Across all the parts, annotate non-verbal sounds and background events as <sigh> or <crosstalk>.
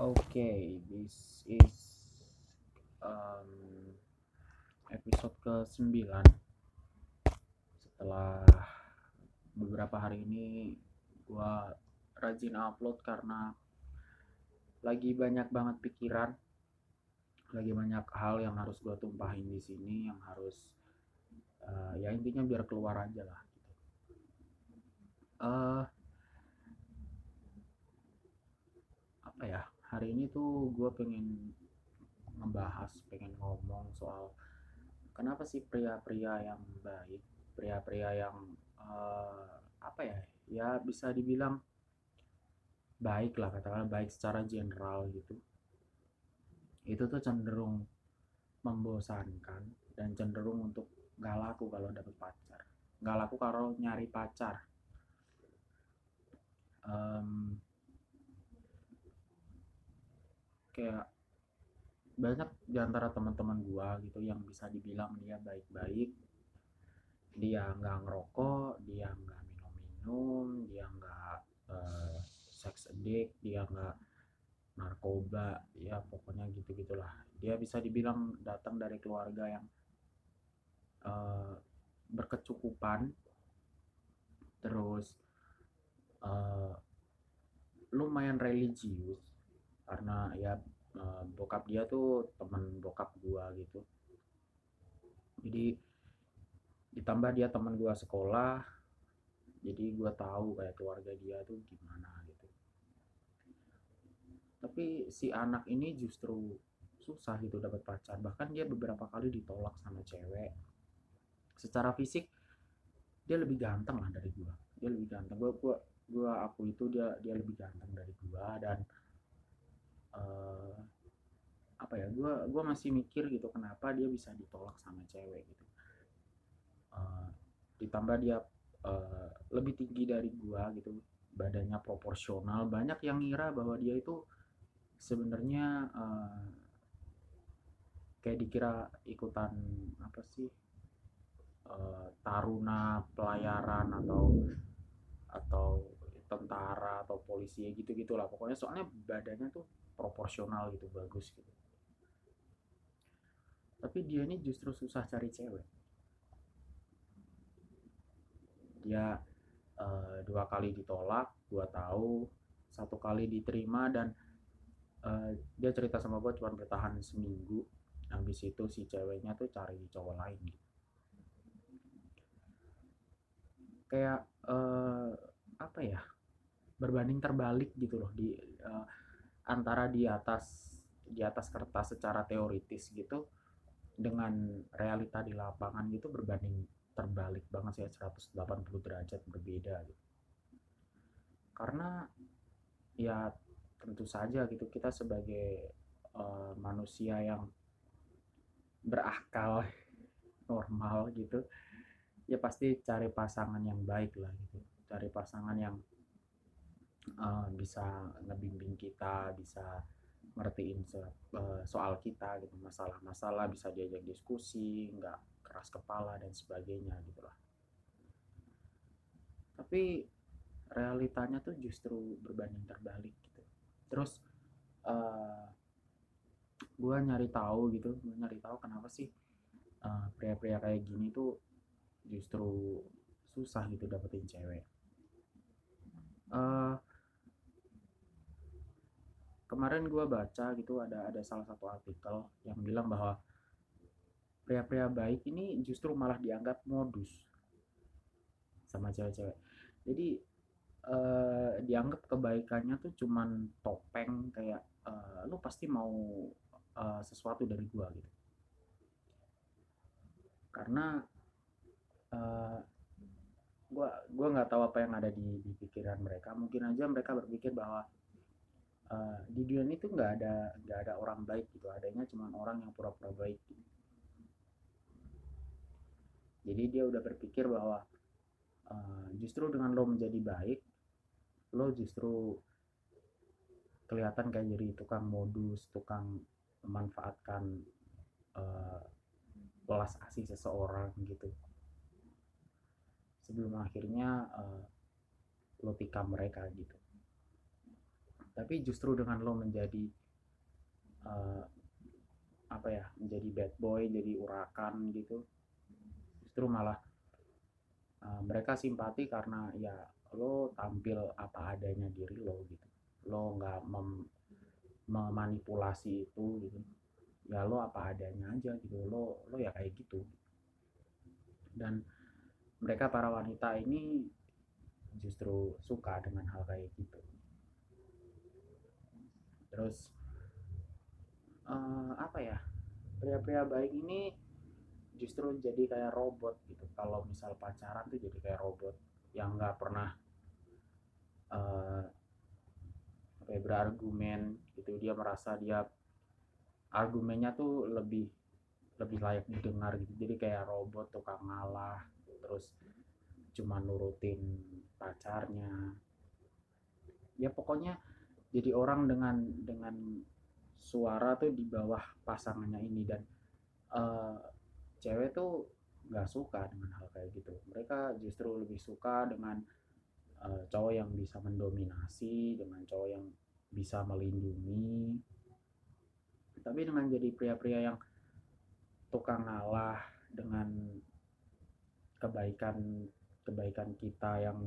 Okay, this is um, episode ke-9 Setelah beberapa hari ini gua rajin upload karena lagi banyak banget pikiran. Lagi banyak hal yang harus gua tumpahin di sini yang harus uh, ya intinya biar keluar aja lah. Gitu. Uh, apa ya hari ini tuh gue pengen membahas pengen ngomong soal kenapa sih pria-pria yang baik pria-pria yang uh, apa ya ya bisa dibilang baik lah katakanlah baik secara general gitu. Itu tuh cenderung membosankan dan cenderung untuk gak laku kalau dapet pacar. Gak laku kalau nyari pacar. Um, kayak banyak di antara teman-teman gua gitu yang bisa dibilang dia baik-baik. Dia nggak ngerokok dia nggak minum-minum dia nggak uh, seks addict dia nggak narkoba ya pokoknya gitu gitulah dia bisa dibilang datang dari keluarga yang uh, berkecukupan. Terus uh, lumayan religius karena ya uh, bokap dia tuh teman bokap gua gitu. Jadi ditambah dia teman gua sekolah jadi gua tahu kayak keluarga dia tuh gimana gitu. Tapi si anak ini justru susah gitu dapat pacar. Bahkan dia beberapa kali ditolak sama cewek. Secara fisik dia lebih ganteng lah dari gua. Dia lebih ganteng. Gua gua gua aku itu dia dia lebih ganteng dari gua dan uh, apa ya gue gua masih mikir gitu kenapa dia bisa ditolak sama cewek gitu. Uh, ditambah dia uh, lebih tinggi dari gue gitu badannya proporsional banyak yang ngira bahwa dia itu sebenarnya uh, kayak dikira ikutan apa sih taruna pelayaran atau atau tentara atau polisi gitu gitulah pokoknya soalnya badannya tuh proporsional gitu bagus gitu. Tapi dia ini justru susah cari cewek. Dia uh, dua kali ditolak dua tahu satu kali diterima dan uh, dia cerita sama gue cuma bertahan seminggu. Habis itu si ceweknya tuh cari cowok lain gitu. Kayak uh, apa ya berbanding terbalik gitu loh di uh, antara di atas di atas kertas secara teoritis gitu dengan realita di lapangan gitu berbanding terbalik banget sih 180 derajat berbeda gitu. Karena ya tentu saja gitu kita sebagai uh, manusia yang berakal <laughs> normal gitu ya pasti cari pasangan yang baik lah gitu cari pasangan yang uh, bisa ngebimbing kita bisa ngertiin so, uh, soal kita gitu masalah-masalah bisa diajak diskusi nggak keras kepala dan sebagainya gitu lah. Tapi realitanya tuh justru berbanding terbalik gitu. Terus uh, eh, gue nyari tahu gitu gue nyari tahu kenapa sih pria-pria uh, kayak gini tuh justru susah gitu dapetin cewek. Uh, kemarin gue baca gitu ada ada salah satu artikel yang bilang bahwa pria-pria baik ini justru malah dianggap modus sama cewek-cewek. Jadi uh, dianggap kebaikannya tuh cuman topeng kayak uh, lu pasti mau uh, sesuatu dari gue gitu. Karena uh, gua gua nggak tahu apa yang ada di, di pikiran mereka. Mungkin aja mereka berpikir bahwa uh, di dunia ini tuh nggak ada nggak ada orang baik gitu. Adanya cuma orang yang pura-pura baik. Gitu. jadi dia udah berpikir bahwa uh, justru dengan lo menjadi baik lo justru kelihatan kayak jadi tukang modus tukang memanfaatkan uh, belas asih seseorang gitu. Sebelum akhirnya uh, lo tikam mereka gitu tapi justru dengan lo menjadi uh, apa ya menjadi bad boy jadi urakan gitu justru malah uh, mereka simpati karena ya lo tampil apa adanya diri lo gitu. Lo nggak mem memanipulasi itu gitu. Ya lo apa adanya aja gitu. Lo lo ya kayak gitu. Dan mereka para wanita ini justru suka dengan hal kayak gitu terus uh, apa ya pria-pria baik ini justru jadi kayak robot gitu. Kalau misal pacaran tuh jadi kayak robot yang nggak pernah uh, apa ya, berargumen gitu. Dia merasa dia argumennya tuh lebih lebih layak didengar gitu. Jadi kayak robot tukang ngalah terus cuma nurutin pacarnya. Ya pokoknya jadi orang dengan dengan suara tuh di bawah pasangannya ini. Dan uh, cewek tuh nggak suka dengan hal kayak gitu. Mereka justru lebih suka dengan uh, cowok yang bisa mendominasi dengan cowok yang bisa melindungi. Tapi dengan jadi pria-pria yang tukang ngalah dengan kebaikan kebaikan kita yang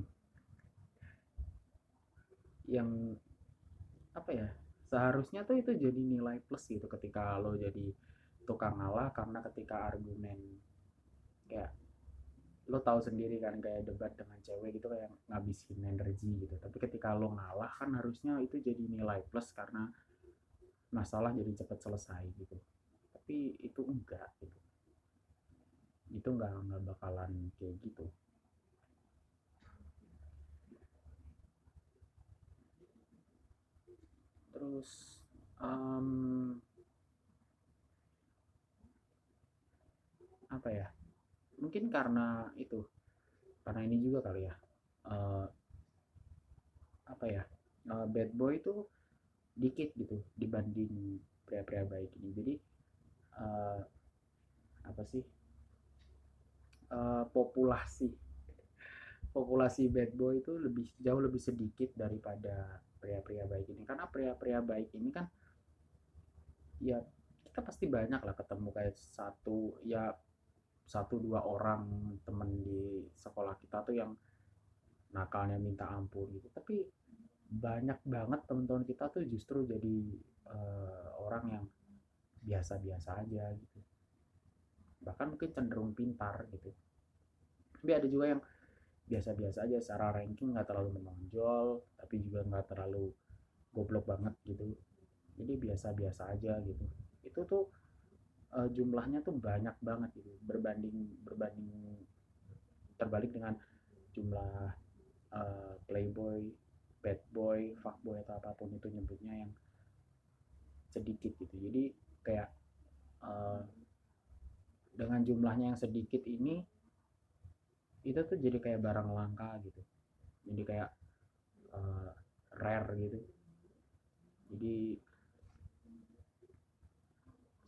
yang apa ya seharusnya tuh itu jadi nilai plus gitu ketika lo jadi tukang ngalah karena ketika argumen kayak lo tahu sendiri kan kayak debat dengan cewek gitu kayak ngabisin energi gitu. Tapi ketika lo ngalah kan harusnya itu jadi nilai plus karena masalah jadi cepat selesai gitu. Tapi itu enggak gitu. Itu enggak nggak bakalan kayak gitu terus um, apa ya? Mungkin karena itu karena ini juga kali ya. Uh, apa ya? Uh, bad boy itu dikit gitu dibanding pria-pria baik ini. Jadi uh, apa sih? Uh, populasi populasi bad boy itu lebih jauh lebih sedikit daripada pria-pria baik ini. Karena pria-pria baik ini kan ya kita pasti banyak lah ketemu kayak satu ya satu dua orang temen di sekolah kita tuh yang nakalnya minta ampun gitu. Tapi banyak banget teman-teman kita tuh justru jadi uh, orang yang biasa-biasa aja gitu. Bahkan mungkin cenderung pintar gitu. Tapi ada juga yang biasa-biasa aja secara ranking nggak terlalu menonjol tapi juga nggak terlalu goblok banget gitu. Jadi biasa-biasa aja gitu. Itu tuh uh, jumlahnya tuh banyak banget gitu berbanding berbanding terbalik dengan jumlah uh, playboy bad boy fuckboy atau apa pun itu nyebutnya yang sedikit gitu. Jadi kayak uh, dengan jumlahnya yang sedikit ini itu tuh jadi kayak barang langka gitu. Jadi kayak uh, rare gitu. Jadi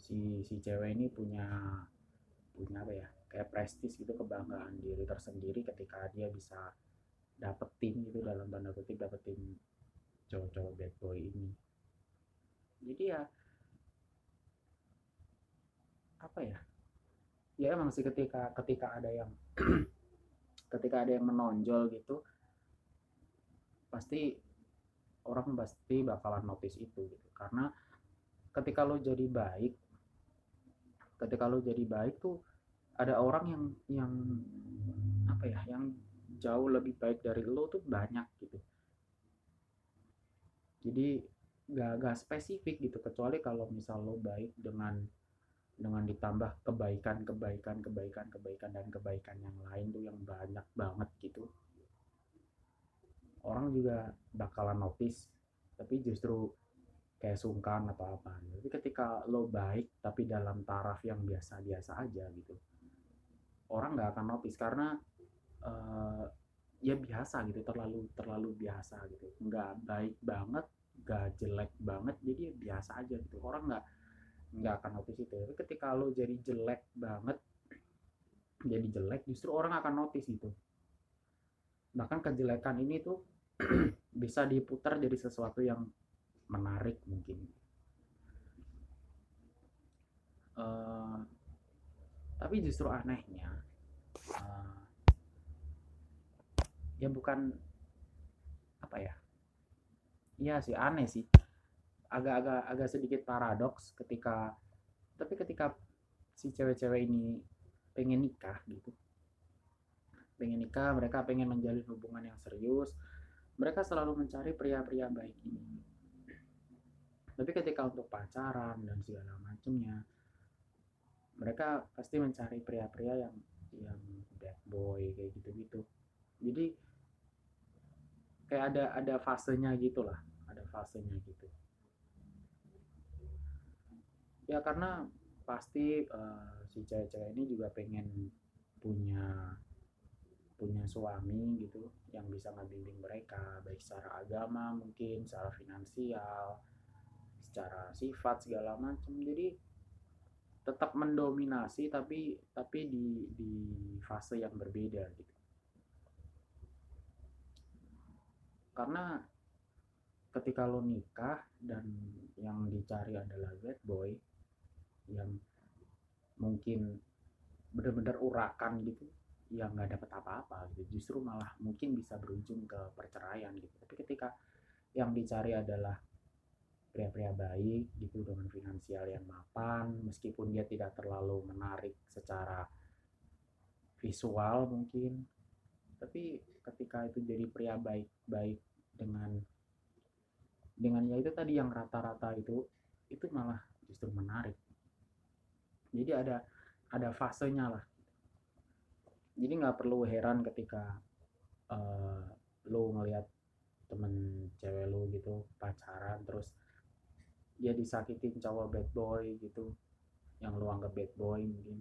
si si cewek ini punya punya apa ya kayak prestis gitu kebanggaan diri tersendiri ketika dia bisa dapetin gitu dalam tanda kutip dapetin cowok-cowok bad boy ini. Jadi ya apa ya? Ya emang sih ketika ketika ada yang <clears throat> ketika ada yang menonjol gitu pasti orang pasti bakalan notice itu gitu. Karena ketika lo jadi baik ketika lo jadi baik tuh ada orang yang yang apa ya yang jauh lebih baik dari lo tuh banyak gitu. Jadi gak, gak spesifik gitu. Kecuali kalau misal lo baik dengan dengan ditambah kebaikan kebaikan kebaikan kebaikan dan kebaikan yang lain tuh yang banyak banget gitu. Orang juga bakalan notice tapi justru kayak sungkan atau apa tapi ketika lo baik tapi dalam taraf yang biasa-biasa aja gitu orang nggak akan notice karena uh, ya biasa gitu terlalu terlalu biasa gitu. Nggak baik banget nggak jelek banget jadi ya biasa aja gitu. Orang nggak nggak akan notice itu. Tapi ketika lo jadi jelek banget jadi jelek justru orang akan notice gitu. Bahkan kejelekan ini tuh <clears throat> bisa diputar jadi sesuatu yang menarik mungkin. Uh, tapi justru anehnya uh, ya bukan apa ya? Iya sih aneh sih agak-agak agak sedikit paradoks ketika tapi ketika si cewek-cewek ini pengen nikah gitu. Pengen nikah mereka pengen menjalin hubungan yang serius. Mereka selalu mencari pria-pria baik ini. Tapi ketika untuk pacaran dan segala macamnya mereka pasti mencari pria-pria yang yang bad boy kayak gitu-gitu. Jadi kayak ada ada fasenya gitulah ada fasenya gitu ya karena pasti uh, si cewek-cewek ini juga pengen punya punya suami gitu yang bisa ngebimbing mereka baik secara agama mungkin secara finansial secara sifat segala macam jadi tetap mendominasi tapi tapi di di fase yang berbeda gitu. Karena ketika lo nikah dan yang dicari adalah bad boy yang mungkin benar-benar urakan gitu yang nggak dapat apa-apa gitu. Justru malah mungkin bisa berujung ke perceraian gitu. Tapi ketika yang dicari adalah pria-pria baik gitu dengan finansial yang mapan meskipun dia tidak terlalu menarik secara visual mungkin tapi ketika itu jadi pria baik-baik dengan dengan ya itu tadi yang rata-rata itu itu malah justru menarik jadi ada ada fasenya lah. Jadi nggak perlu heran ketika uh, lo ngelihat temen cewek lo gitu pacaran terus dia disakitin cowok bad boy gitu yang lo anggap bad boy mungkin.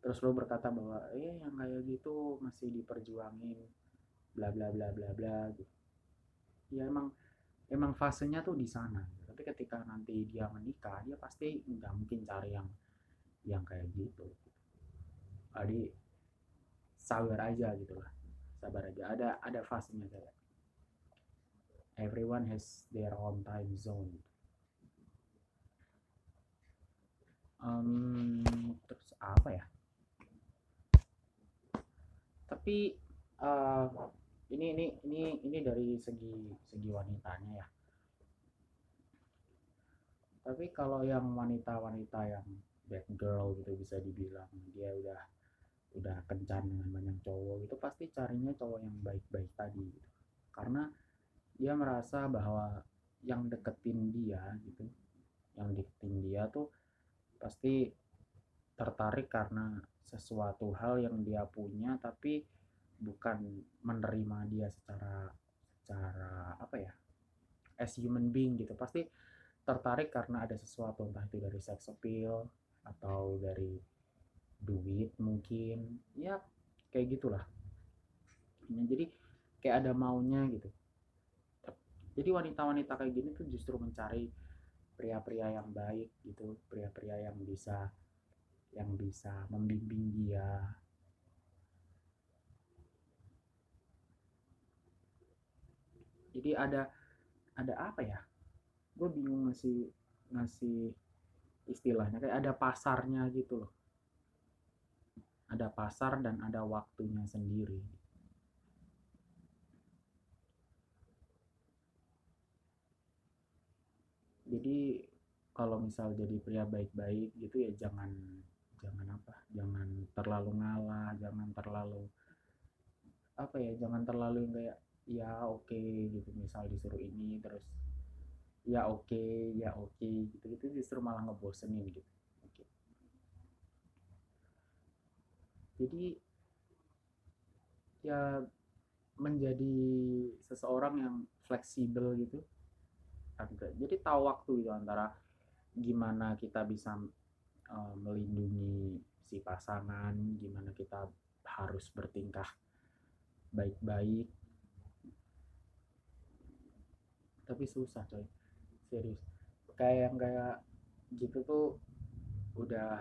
Terus lo berkata bahwa eh yang kayak gitu masih diperjuangin bla bla bla bla bla gitu. Ya emang emang fasenya tuh di sana. Tapi ketika nanti dia menikah dia pasti nggak mungkin cari yang yang kayak gitu. Jadi sabar aja gitu lah. Sabar aja. Ada ada fasenya kayak everyone has their own time zone. Um, terus apa ya? Tapi uh, ini ini ini ini dari segi segi wanitanya ya tapi kalau yang wanita-wanita yang bad girl gitu bisa dibilang dia udah udah kencan dengan banyak cowok itu pasti carinya cowok yang baik-baik tadi gitu. karena dia merasa bahwa yang deketin dia gitu yang deketin dia tuh pasti tertarik karena sesuatu hal yang dia punya tapi bukan menerima dia secara secara apa ya as human being gitu pasti tertarik karena ada sesuatu entah itu dari sex appeal atau dari duit mungkin. Ya kayak gitulah. Ya, jadi kayak ada maunya gitu. Jadi wanita-wanita kayak gini tuh justru mencari pria-pria yang baik gitu pria-pria yang bisa yang bisa membimbing dia. Jadi ada ada apa ya gue bingung ngasih ngasih istilahnya kayak ada pasarnya gitu loh. Ada pasar dan ada waktunya sendiri. Jadi kalau misal jadi pria baik-baik gitu ya jangan jangan apa jangan terlalu ngalah jangan terlalu apa ya jangan terlalu kayak ya oke okay, gitu. Misal disuruh ini terus ya oke okay, ya oke okay, gitu gitu justru malah ngebosenin gitu. Okay. jadi ya menjadi seseorang yang fleksibel gitu jadi tahu waktu gitu antara gimana kita bisa uh, melindungi si pasangan gimana kita harus bertingkah baik-baik. Tapi susah coy serius. Kayak yang kayak gitu tuh udah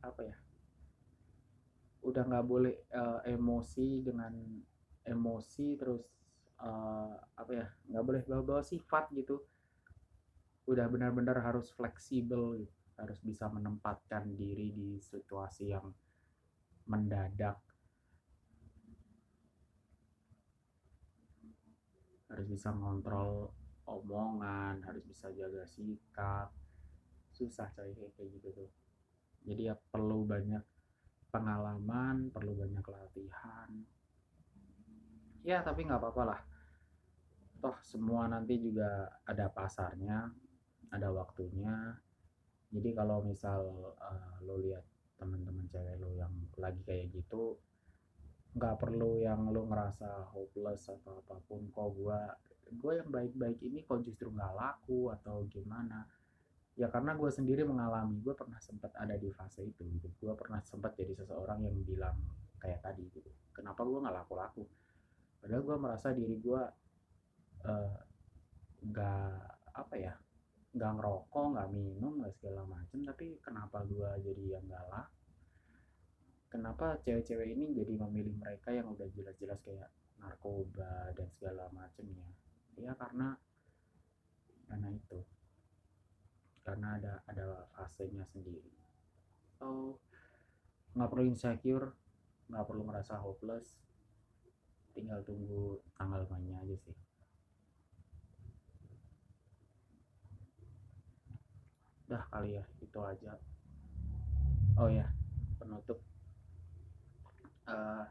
apa ya udah nggak boleh uh, emosi dengan emosi terus uh, apa ya nggak boleh bawa-bawa sifat gitu. Udah benar-benar harus fleksibel gitu harus bisa menempatkan diri di situasi yang mendadak. Harus bisa ngontrol omongan harus bisa jaga sikap. Susah coy kayak gitu tuh. Jadi ya perlu banyak pengalaman perlu banyak latihan. Ya tapi nggak apa-apa lah. Toh semua nanti juga ada pasarnya ada waktunya. Jadi kalau misal uh, lo lihat teman-teman cewek lo yang lagi kayak gitu nggak perlu yang lo ngerasa hopeless atau apa pun kok gue gue yang baik-baik ini kok justru nggak laku atau gimana? Ya karena gue sendiri mengalami gue pernah sempat ada di fase itu gitu. Gue pernah sempat jadi seseorang yang bilang kayak tadi gitu kenapa gue nggak laku-laku? Padahal gue merasa diri gue uh, nggak apa ya nggak ngerokok nggak minum nggak segala macem tapi kenapa gue jadi yang galak kenapa cewek-cewek ini jadi memilih mereka yang udah jelas-jelas kayak narkoba dan segala macemnya ya karena karena itu. Karena ada ada fasenya sendiri. So nggak perlu insecure nggak perlu merasa hopeless. Tinggal tunggu tanggal mainnya aja sih. Dah kali ya itu aja. Oh ya penutup. Uh, eh,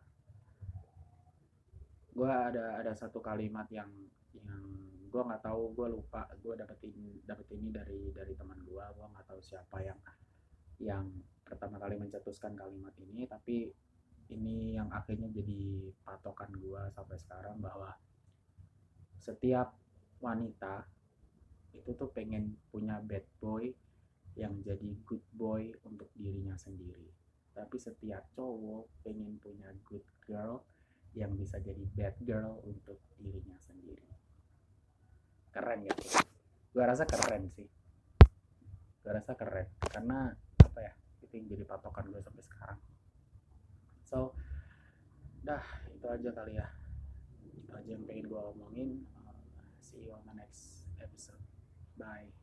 gue ada ada satu kalimat yang yang gue nggak tahu gue lupa gue dapetin dapet ini dari dari teman gue gue nggak tahu siapa yang yang pertama kali mencetuskan kalimat ini tapi ini yang akhirnya jadi patokan gue sampai sekarang bahwa setiap wanita itu tuh pengen punya bad boy yang jadi good boy untuk dirinya sendiri. Tapi setiap cowok pengen punya good girl yang bisa jadi bad girl untuk dirinya sendiri keren ya gue rasa keren sih. Gue rasa keren. Karena apa ya itu yang jadi patokan gue sampai sekarang. So dah itu aja kali ya. Itu aja yang pengen gue omongin. Uh, see you on the next episode. Bye